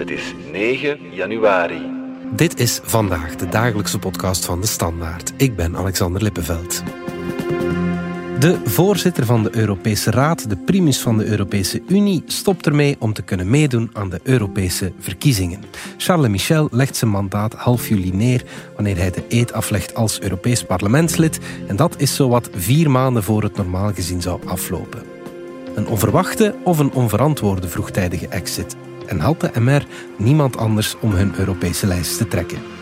Het is 9 januari. Dit is vandaag de dagelijkse podcast van de Standaard. Ik ben Alexander Lippenveld. De voorzitter van de Europese Raad, de primus van de Europese Unie, stopt ermee om te kunnen meedoen aan de Europese verkiezingen. Charles Michel legt zijn mandaat half juli neer wanneer hij de eed aflegt als Europees parlementslid. En dat is zowat vier maanden voor het normaal gezien zou aflopen. Een onverwachte of een onverantwoorde vroegtijdige exit. En had de MR niemand anders om hun Europese lijst te trekken.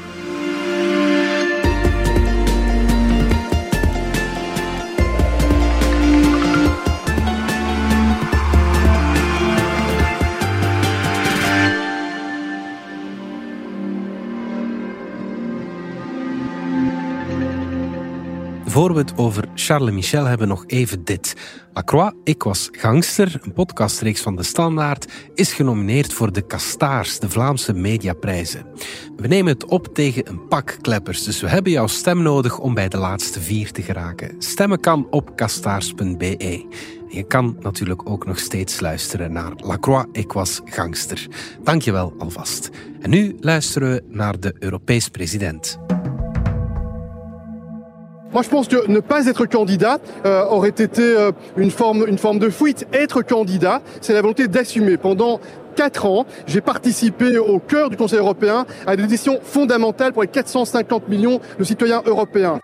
Voor we het over Charles Michel hebben, nog even dit. Lacroix, Ik was gangster, een podcastreeks van De Standaard, is genomineerd voor de Castaars, de Vlaamse mediaprijzen. We nemen het op tegen een pak kleppers, dus we hebben jouw stem nodig om bij de laatste vier te geraken. Stemmen kan op castaars.be. Je kan natuurlijk ook nog steeds luisteren naar Lacroix, Ik was gangster. Dankjewel alvast. En nu luisteren we naar de Europees president. Moi, je pense que ne pas être candidat euh, aurait été euh, une, forme, une forme de fuite. Être candidat, c'est la volonté d'assumer. Pendant quatre ans, j'ai participé au cœur du Conseil européen à des décisions fondamentales pour les 450 millions de citoyens européens.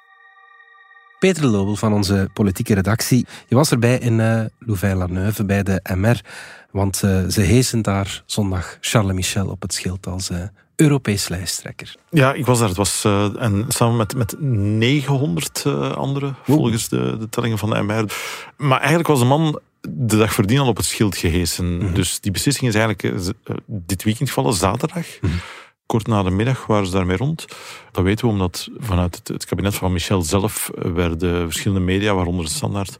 Peter Lobel van onze politieke redactie. Je was erbij in uh, Louvain-la-Neuve bij de MR, want uh, ze hezen daar zondag Charles Michel op het schild als uh, Europees lijsttrekker. Ja, ik was daar. Het was uh, en samen met, met 900 uh, anderen, volgens de, de tellingen van de MR. Maar eigenlijk was de man de dag voordien al op het schild gehesen. Mm -hmm. Dus die beslissing is eigenlijk uh, dit weekend gevallen, zaterdag. Mm -hmm. Kort na de middag waren ze daarmee rond. Dat weten we omdat vanuit het, het kabinet van Michel zelf werden verschillende media, waaronder de Standaard,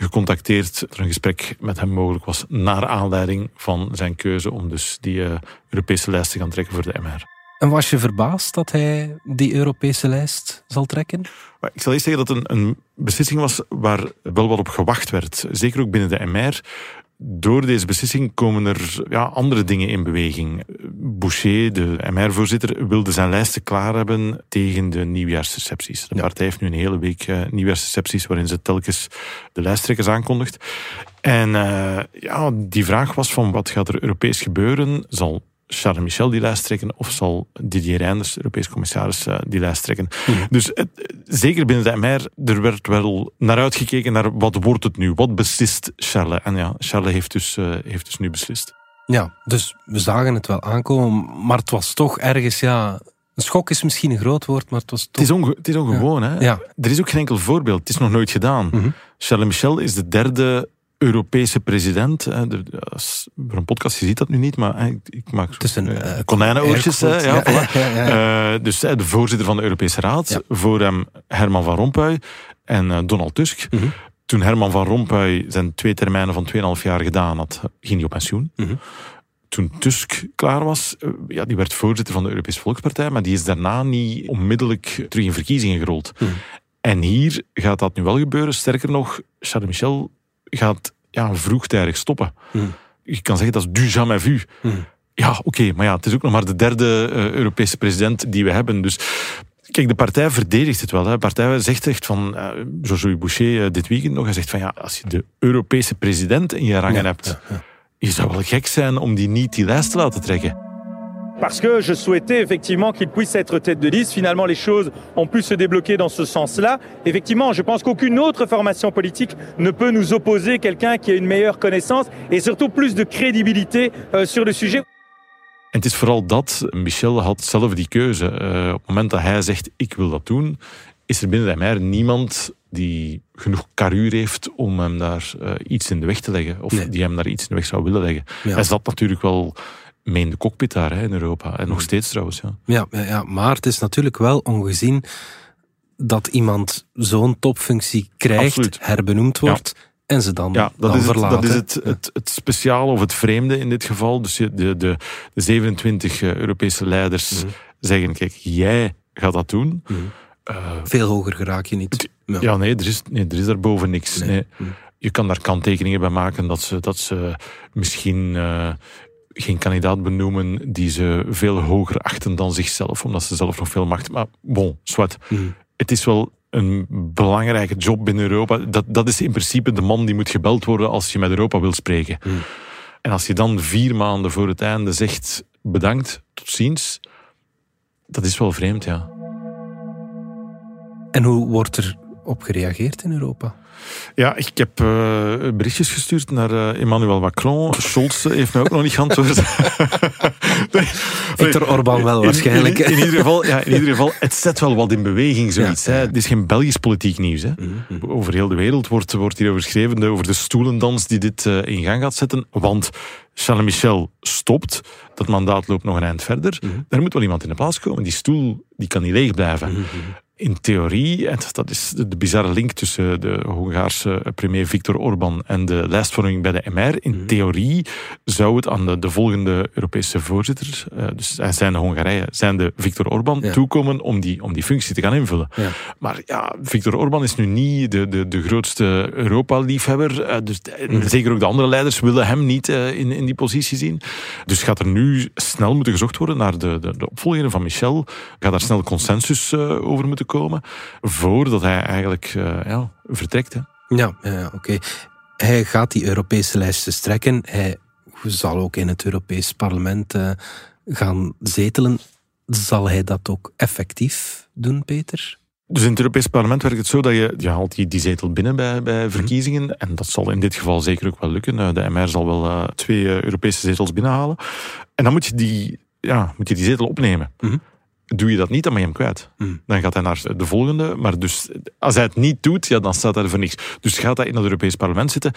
gecontacteerd dat er een gesprek met hem mogelijk was naar aanleiding van zijn keuze om dus die uh, Europese lijst te gaan trekken voor de MR. En was je verbaasd dat hij die Europese lijst zal trekken? Ik zal eerst zeggen dat het een, een beslissing was waar wel wat op gewacht werd. Zeker ook binnen de MR. Door deze beslissing komen er ja, andere dingen in beweging. Boucher, de MR-voorzitter, wilde zijn lijsten klaar hebben tegen de nieuwjaarsrecepties. De ja. partij heeft nu een hele week uh, nieuwjaarsrecepties waarin ze telkens de lijsttrekkers aankondigt. En uh, ja, die vraag was van wat gaat er Europees gebeuren? Zal Charles Michel die lijst trekken of zal Didier Reinders, Europees commissaris, uh, die lijst trekken. Mm. Dus het, zeker binnen de MR, er werd wel naar uitgekeken naar wat wordt het nu? Wat beslist Charles? En ja, Charles heeft dus, uh, heeft dus nu beslist. Ja, dus we zagen het wel aankomen, maar het was toch ergens, ja... Een schok is misschien een groot woord, maar het was toch... Het is, onge het is ongewoon, ja. hè? Ja. Er is ook geen enkel voorbeeld. Het is nog nooit gedaan. Mm -hmm. Charles Michel is de derde Europese president. voor een podcast, je ziet dat nu niet, maar ik, ik maak het is een, uh, konijnenoortjes. Ja, ja, voilà. ja, ja, uh, dus de voorzitter van de Europese Raad, voor hem Herman van Rompuy en uh, Donald Tusk. -hmm. Toen Herman van Rompuy zijn twee termijnen van 2,5 jaar gedaan had, ging hij op pensioen. -hmm. Toen Tusk klaar was, ja, die werd voorzitter van de Europese Volkspartij, maar die is daarna niet onmiddellijk terug in verkiezingen gerold. -hmm. En hier gaat dat nu wel gebeuren. Sterker nog, Charles Michel gaat ja, vroegtijdig stoppen. Hmm. Je kan zeggen dat is du jamais vu. Hmm. Ja, oké, okay, maar ja, het is ook nog maar de derde uh, Europese president die we hebben. Dus kijk, de partij verdedigt het wel. Hè. De partij zegt echt van, uh, Georges Boucher uh, dit weekend nog, hij zegt van ja, als je de Europese president in je rangen ja, hebt, ja, ja. je zou wel gek zijn om die niet die lijst te laten trekken. Parce que je souhaitais effectivement qu'il puisse être tête de liste. Finalement, les choses ont pu se débloquer dans ce sens-là. Effectivement, je pense qu'aucune autre formation politique ne peut nous opposer quelqu'un qui a une meilleure connaissance et surtout plus de crédibilité euh, sur le sujet. En het is vooral dat, Michel had zelf die keuze. Uh, op het moment dat hij zegt, ik wil dat doen, is er binnen de MR niemand die genoeg karuur heeft om hem daar uh, iets in de weg te leggen. Of nee. die hem daar iets in de weg zou willen leggen. Ja. Hij zat natuurlijk wel mee in de cockpit daar hè, in Europa. En nog steeds trouwens. Ja. Ja, ja, ja, maar het is natuurlijk wel ongezien dat iemand zo'n topfunctie krijgt, Absoluut. herbenoemd wordt. Ja. En ze dan, ja, dat dan is het, verlaten. Dat is het, het, het speciale of het vreemde in dit geval. Dus de, de, de 27 Europese leiders mm. zeggen, kijk, jij gaat dat doen. Mm. Uh, Veel hoger geraak je niet. Ja, ja nee, er is, nee, er is daarboven niks. Nee. Nee. Mm. Je kan daar kanttekeningen bij maken dat ze, dat ze misschien... Uh, geen kandidaat benoemen die ze veel hoger achten dan zichzelf, omdat ze zelf nog veel macht. Maar bon, zwart. Hmm. Het is wel een belangrijke job binnen Europa. Dat, dat is in principe de man die moet gebeld worden als je met Europa wil spreken. Hmm. En als je dan vier maanden voor het einde zegt bedankt, tot ziens, dat is wel vreemd, ja. En hoe wordt er op gereageerd in Europa? Ja, ik heb uh, berichtjes gestuurd naar uh, Emmanuel Macron. Scholz heeft mij ook nog niet geantwoord. nee, Victor Orban wel waarschijnlijk. In, in, ieder geval, ja, in ieder geval, het zet wel wat in beweging, zoiets. Ja, ja. Hè. Het is geen Belgisch politiek nieuws. Hè. Mm -hmm. Over heel de wereld wordt, wordt hierover geschreven, over de stoelendans die dit uh, in gang gaat zetten. Want Charles Michel stopt, dat mandaat loopt nog een eind verder. Mm -hmm. Daar moet wel iemand in de plaats komen. Die stoel die kan niet leeg blijven. Mm -hmm in theorie, en dat is de bizarre link tussen de Hongaarse premier Viktor Orban en de lijstvorming bij de MR. In theorie zou het aan de, de volgende Europese voorzitter, uh, dus zijn de Hongarije, zijn de Viktor Orban, ja. toekomen om die, om die functie te gaan invullen. Ja. Maar ja, Viktor Orban is nu niet de, de, de grootste Europa-liefhebber. Uh, dus mm. zeker ook de andere leiders willen hem niet uh, in, in die positie zien. Dus gaat er nu snel moeten gezocht worden naar de, de, de opvolger van Michel. Gaat daar snel consensus over moeten komen voordat hij eigenlijk uh, ja, vertrekt. Hè. Ja, oké. Okay. Hij gaat die Europese lijsten strekken. Hij zal ook in het Europees Parlement uh, gaan zetelen. Zal hij dat ook effectief doen, Peter? Dus in het Europees Parlement werkt het zo dat je, je haalt die, die zetel binnen bij, bij verkiezingen. Mm. En dat zal in dit geval zeker ook wel lukken. De MR zal wel uh, twee Europese zetels binnenhalen. En dan moet je die, ja, moet je die zetel opnemen. Mm. Doe je dat niet, dan ben je hem kwijt. Mm. Dan gaat hij naar de volgende. Maar dus, als hij het niet doet, ja, dan staat hij er voor niks. Dus gaat hij in het Europees Parlement zitten.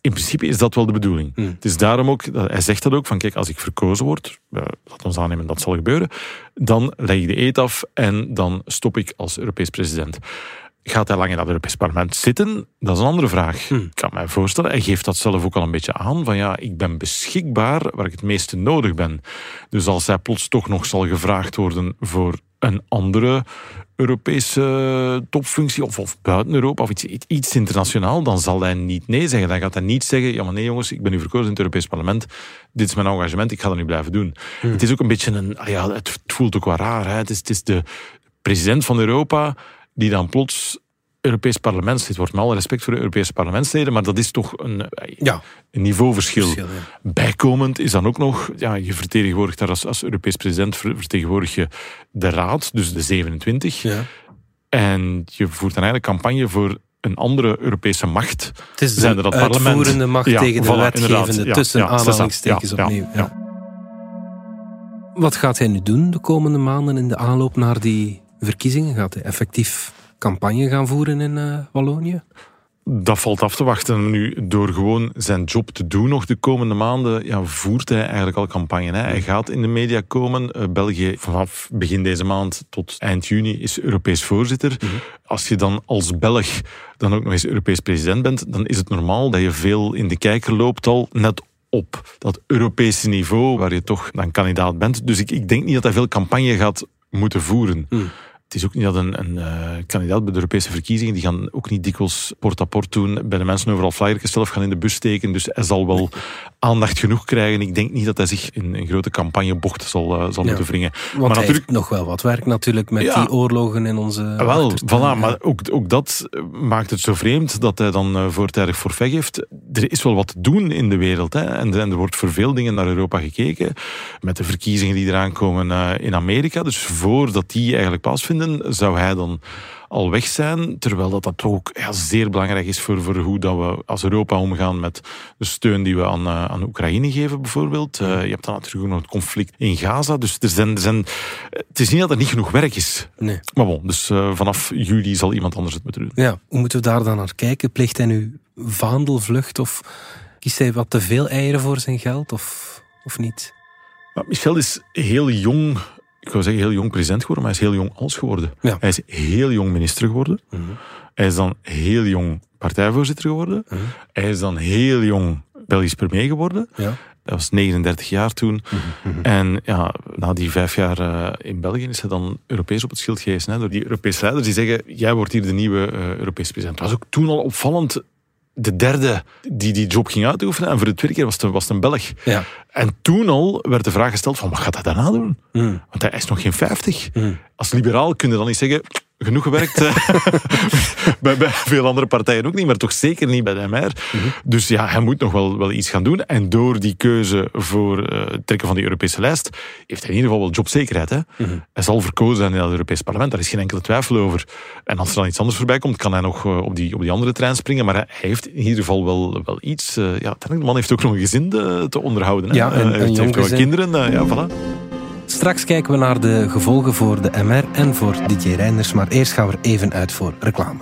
In principe is dat wel de bedoeling. Mm. Het is daarom ook, hij zegt dat ook, van kijk, als ik verkozen word, uh, laat ons aannemen dat zal gebeuren, dan leg ik de eet af en dan stop ik als Europees president. Gaat hij lang in dat Europees Parlement zitten? Dat is een andere vraag. Hmm. Ik kan mij voorstellen, hij geeft dat zelf ook al een beetje aan, van ja, ik ben beschikbaar waar ik het meeste nodig ben. Dus als hij plots toch nog zal gevraagd worden voor een andere Europese topfunctie, of, of buiten Europa, of iets, iets internationaal, dan zal hij niet nee zeggen. Dan gaat hij niet zeggen, ja maar nee jongens, ik ben nu verkozen in het Europees Parlement, dit is mijn engagement, ik ga dat nu blijven doen. Hmm. Het is ook een beetje een, ah ja, het voelt ook wel raar. Hè? Het, is, het is de president van Europa die dan plots Europees parlementslid wordt. Met alle respect voor de Europese parlementsleden, maar dat is toch een, ja. een niveauverschil. Verschil, ja. Bijkomend is dan ook nog, ja, je vertegenwoordigt daar als, als Europees president, vertegenwoordig je de Raad, dus de 27. Ja. En je voert dan eigenlijk campagne voor een andere Europese macht. Het is de Zijnde dat parlement. uitvoerende macht Ja, tegen de voilà, wetgevende. Ja, tussen ja, aanhalingstekens opnieuw. Wat gaat hij nu doen de komende maanden in de aanloop naar die verkiezingen? Gaat hij effectief campagne gaan voeren in uh, Wallonië? Dat valt af te wachten. Nu, door gewoon zijn job te doen nog de komende maanden, ja, voert hij eigenlijk al campagne. Hè. Hij gaat in de media komen. Uh, België vanaf begin deze maand tot eind juni is Europees voorzitter. Mhm. Als je dan als Belg dan ook nog eens Europees president bent, dan is het normaal dat je veel in de kijker loopt al net op dat Europese niveau waar je toch dan kandidaat bent. Dus ik, ik denk niet dat hij veel campagne gaat moeten voeren. Mm. Het is ook niet dat een, een uh, kandidaat bij de Europese verkiezingen, die gaan ook niet dikwijls port-à-port doen, bij de mensen overal flyertjes zelf gaan in de bus steken, dus hij zal wel aandacht genoeg krijgen. Ik denk niet dat hij zich in een grote campagnebocht zal, uh, zal Ja. moeten wringen. Want maar hij natuurlijk, heeft nog wel wat werk natuurlijk met Ja. die oorlogen in onze wel, achtertuin. voilà, maar ook, ook dat eh, maakt het zo vreemd dat hij dan uh, voortijdig forfait geeft. Er is wel wat te doen in de wereld. Hè? En, en er wordt voor veel dingen naar Europa gekeken. Met de verkiezingen die eraan komen in Amerika. Dus voordat die eigenlijk plaatsvinden, zou hij dan al weg zijn. Terwijl dat, dat ook ja, zeer belangrijk is voor, voor hoe dat we als Europa omgaan met de steun die we aan, uh, aan Oekraïne geven, bijvoorbeeld. Uh, je hebt dan natuurlijk ook nog het conflict in Gaza. Dus er zijn, er zijn, het is niet dat er niet genoeg werk is. Nee. Maar bon, dus uh, vanaf juli zal iemand anders het moeten doen. Ja, hoe moeten we daar dan naar kijken? Pleegt hij nu vaandelvlucht of kiest hij wat te veel eieren voor zijn geld of, of niet? Maar Michel is heel jong, ik wil zeggen heel jong president geworden, maar hij is heel jong als geworden. Ja. Hij is heel jong minister geworden. Mhm. Hij is dan heel jong partijvoorzitter geworden. Mhm. Hij is dan heel jong Belgisch premier geworden. Ja. Hij was 39 jaar toen. Mhm. En ja, na die vijf jaar uh, in België is hij dan Europees op het schild geweest. Hè, door die Europese leiders die zeggen, jij wordt hier de nieuwe uh, Europese president. Het was ook toen al opvallend de derde die die job ging uitoefenen. En voor de tweede keer was het, was het een Belg. Ja. En toen al werd de vraag gesteld van wat gaat hij daarna doen? Mm. Want hij is nog geen 50. Mm. Als liberaal kun je dan niet zeggen, genoeg gewerkt. eh. bij, bij veel andere partijen ook niet, maar toch zeker niet bij de MR. Dus ja, hij moet nog wel, wel iets gaan doen. En door die keuze voor eh, het trekken van die Europese lijst, heeft hij in ieder geval wel jobzekerheid. Hè? Hij zal verkozen zijn in het Europese parlement, daar is geen enkele twijfel over. En als er dan iets anders voorbij komt, kan hij nog eh, op, die, op die andere trein springen. Maar hij heeft in ieder geval wel, wel iets. eh, ja, de man heeft ook nog een gezin te, onderhouden. Hè? Ja, hij een heeft, wel kinderen. ja, voilà. Straks kijken we naar de gevolgen voor de MR en voor DJ Reinders, maar eerst gaan we er even uit voor reclame.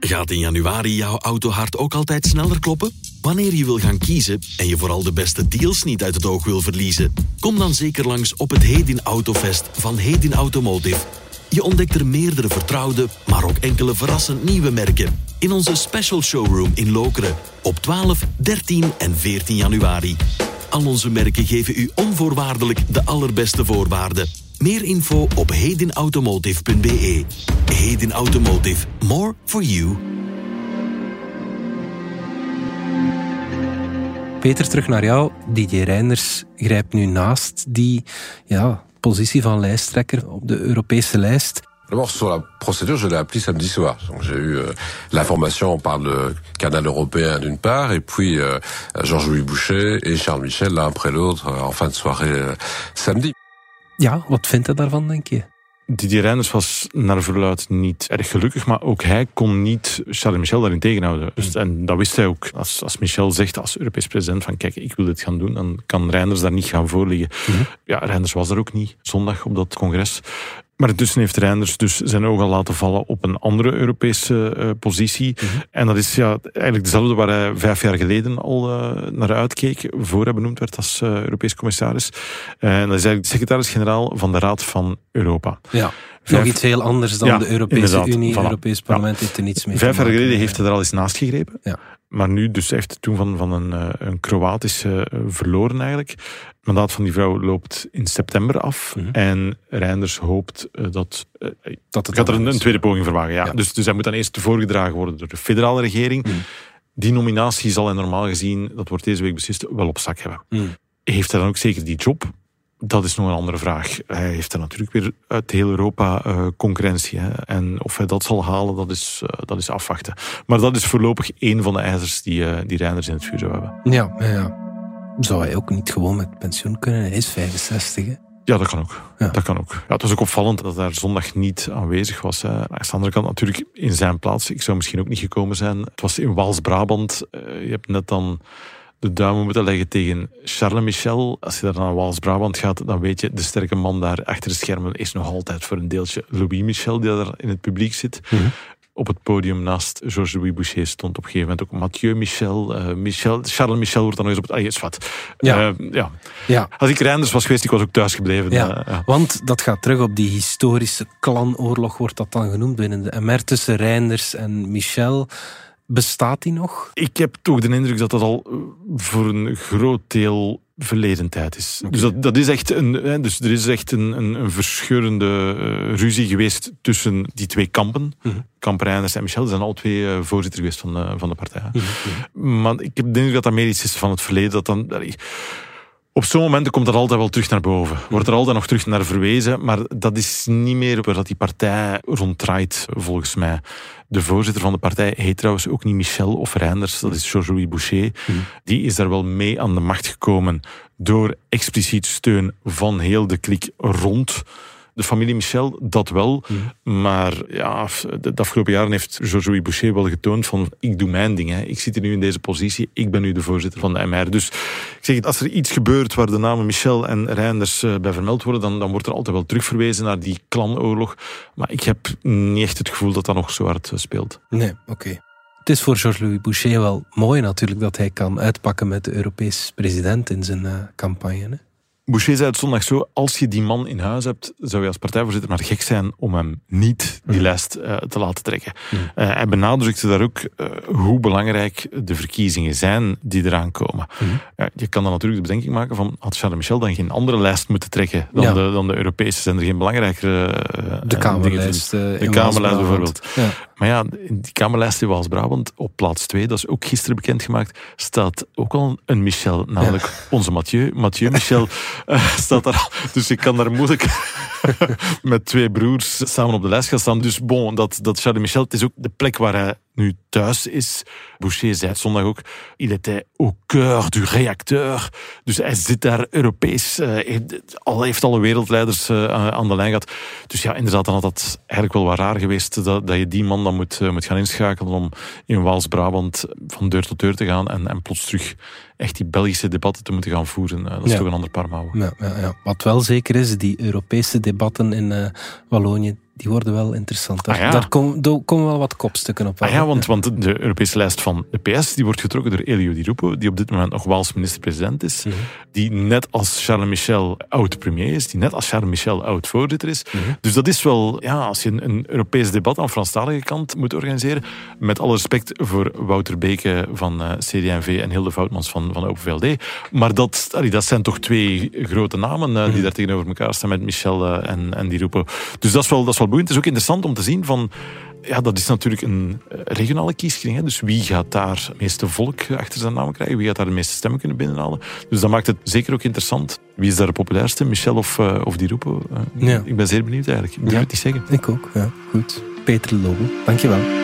Gaat in januari jouw autohart ook altijd sneller kloppen? Wanneer je wil gaan kiezen en je vooral de beste deals niet uit het oog wil verliezen, kom dan zeker langs op het Hedin Autofest van Hedin Automotive. Je ontdekt er meerdere vertrouwde, maar ook enkele verrassend nieuwe merken in onze special showroom in Lokeren op 12, 13 en 14 januari. Al onze merken geven u onvoorwaardelijk de allerbeste voorwaarden. Meer info op hedinautomotive.be. Hedin Automotive. More for you. Peter, terug naar jou. DJ Reinders grijpt nu naast die ja, positie van lijsttrekker op de Europese lijst. D'abord, sur la procédure, je l'ai appelé samedi soir. Donc, j'ai eu euh, l'information par le canal européen d'une part, et puis euh, Georges-Louis Boucher et Charles Michel l'un après l'autre euh, en fin de soirée euh, samedi. Ja, wat vindt hij daarvan, denk je? Didier Reinders was naar verluid niet erg gelukkig, maar ook hij kon niet Charles Michel daarin tegenhouden. Dus, en dat wist hij ook. Als, als Michel zegt als Europees president van kijk, ik wil dit gaan doen, dan kan Reinders daar niet gaan voorliggen. Ja, Reinders was er ook niet zondag op dat congres. Maar intussen heeft Reinders dus zijn ogen laten vallen op een andere Europese eh, positie. En dat is ja, eigenlijk dezelfde waar hij vijf jaar geleden al eh, naar uitkeek, voor hij benoemd werd als eh, Europees commissaris. En dat is eigenlijk de secretaris-generaal van de Raad van Europa. Ja. Nog Vijf- iets heel anders dan Ja, de Europese. Unie. Voilà. Het Europees parlement heeft er niets mee Vijf jaar geleden heeft hij er al eens naast gegrepen. Ja. Maar nu dus heeft hij toen van, van een, eh, een Kroatische eh, verloren eigenlijk. Het mandaat van die vrouw loopt in september af. Mhm. En Reinders hoopt eh, dat... Dat het gaat er een, een tweede poging verwagen, ja. Ja. Dus, dus hij moet dan eerst voorgedragen worden door de federale regering. Mhm. Die nominatie zal hij normaal gezien, dat wordt deze week beslist, wel op zak hebben. Mhm. Heeft hij dan ook zeker die job? Dat is nog een andere vraag. Hij heeft er natuurlijk weer uit heel Europa eh, concurrentie. Hè. En of hij dat zal halen, dat is, eh, dat is afwachten. Maar dat is voorlopig één van de ijzers die, eh die Reinders in het vuur zou hebben. Ja, ja. Zou hij ook niet gewoon met pensioen kunnen? Hij is 65, hè? Ja, dat kan ook. Ja. Dat kan ook. Ja, het was ook opvallend dat hij daar zondag niet aanwezig was. Hè. Aan de andere kant natuurlijk in zijn plaats. Ik zou misschien ook niet gekomen zijn. Het was in Waals-Brabant. Je hebt net dan de duimen moeten leggen tegen Charles Michel. Als je daar naar Waals-Brabant gaat, dan weet je, de sterke man daar achter de schermen is nog altijd voor een deeltje Louis Michel, die daar in het publiek zit. Mhm. Op het podium naast Georges-Louis Boucher stond op een gegeven moment ook Mathieu Michel. eh, Michel Charles Michel wordt dan nog eens op het... Ah, wat. Ja. Eh, ja. Ja. Als ik Reinders was geweest, ik was ook thuis gebleven. Ja, Eh, want dat gaat terug op die historische klanoorlog, wordt dat dan genoemd binnen de MR tussen Reinders en Michel. Bestaat die nog? Ik heb toch de indruk dat dat al eh, voor een groot deel verleden tijd is. Dus dat, dat is echt een, hè, dus er is echt een, een, een verscheurende eh, ruzie geweest tussen die twee kampen. Kamp Reinders en Michel, die zijn al twee eh, voorzitter geweest van, de van de partij. Mhm. Maar ik heb de indruk dat dat meer iets is van het verleden. Dat dan, allee, op zo'n momenten komt dat altijd wel terug naar boven. Wordt er altijd nog terug naar verwezen, maar dat is niet meer waar dat die partij rond draait, volgens mij. De voorzitter van de partij heet trouwens ook niet Michel of Reinders, dat is Georges-Louis Boucher. Die is daar wel mee aan de macht gekomen door expliciet steun van heel de klik rond de familie Michel, dat wel. Maar ja, de, de afgelopen jaren heeft Georges-Louis Boucher wel getoond van ik doe mijn ding. Hè. Ik zit hier nu in deze positie. Ik ben nu de voorzitter van de MR. Dus ik zeg het, als er iets gebeurt waar de namen Michel en Reinders eh, bij vermeld worden, dan, dan wordt er altijd wel terugverwezen naar die klanoorlog. Maar ik heb niet echt het gevoel dat dat nog zo hard eh, speelt. Nee, oké. Het is voor Georges-Louis Boucher wel mooi natuurlijk dat hij kan uitpakken met de Europees president in zijn eh, campagne. Hè? Boucher zei het zondag zo, als je die man in huis hebt, zou je als partijvoorzitter maar gek zijn om hem niet die lijst eh, te laten trekken. Eh, hij benadrukte daar ook eh, hoe belangrijk de verkiezingen zijn die eraan komen. Ja, je kan dan natuurlijk de bedenking maken van, had Charles Michel dan geen andere lijst moeten trekken dan, Ja. de, dan de Europese? Zijn er geen belangrijkere De Kamerlijst. De Kamerlijst bijvoorbeeld. Ja. Maar ja, in die Kamerlijst in Waals-Brabant op plaats 2, dat is ook gisteren bekendgemaakt, staat ook al een Michel, namelijk onze Mathieu. Mathieu Michel uh, staat daar al. Dus ik kan daar moeilijk met twee broers samen op de lijst gaan staan. Dus bon, dat, dat Charles Michel, het is ook de plek waar hij nu thuis is. Boucher zei het zondag ook, il était au cœur du réacteur. Dus hij zit daar Europees, uh, heeft, al, heeft alle wereldleiders uh, aan de lijn gehad. Dus ja, inderdaad, dan had dat eigenlijk wel wat raar geweest dat, dat je die man dan moet, uh, moet gaan inschakelen om in Waals-Brabant van deur tot deur te gaan en, en plots terug echt die Belgische debatten te moeten gaan voeren. dat is ja. toch een ander paar mouwen. Ja, ja, ja. Wat wel zeker is, die Europese debatten in Wallonië, die worden wel interessant. Daar, ah, ja. daar komen, komen wel wat kopstukken op. Ah, ja, want, want de Europese lijst van de PS die wordt getrokken door Elio Di Rupo, die op dit moment nog Waals minister-president is, -hmm. die net als Charles Michel oud-premier is, die net als Charles Michel oud-voorzitter is. -hmm. Dus dat is wel, ja, als je een, een Europees debat aan Franstalige kant moet organiseren, met alle respect voor Wouter Beke van uh, CD&V en Hilde Foutmans van, van Open VLD, maar dat, allee, dat zijn toch twee grote namen uh, die -hmm. daar tegenover elkaar staan met Michel uh, en, en Di Rupo. Dus dat is wel, dat is wel boeiend. Het is ook interessant om te zien van ja, dat is natuurlijk een regionale kieskring. Hè. Dus wie gaat daar het meeste volk achter zijn naam krijgen? Wie gaat daar de meeste stemmen kunnen binnenhalen? Dus dat maakt het zeker ook interessant. Wie is daar de populairste? Michel of, uh, of Di Rupo? Uh, ja. Ik ben zeer benieuwd eigenlijk. Ik ja, het niet zeggen. Ik ook, ja. Goed. Peter Lobo, dankjewel.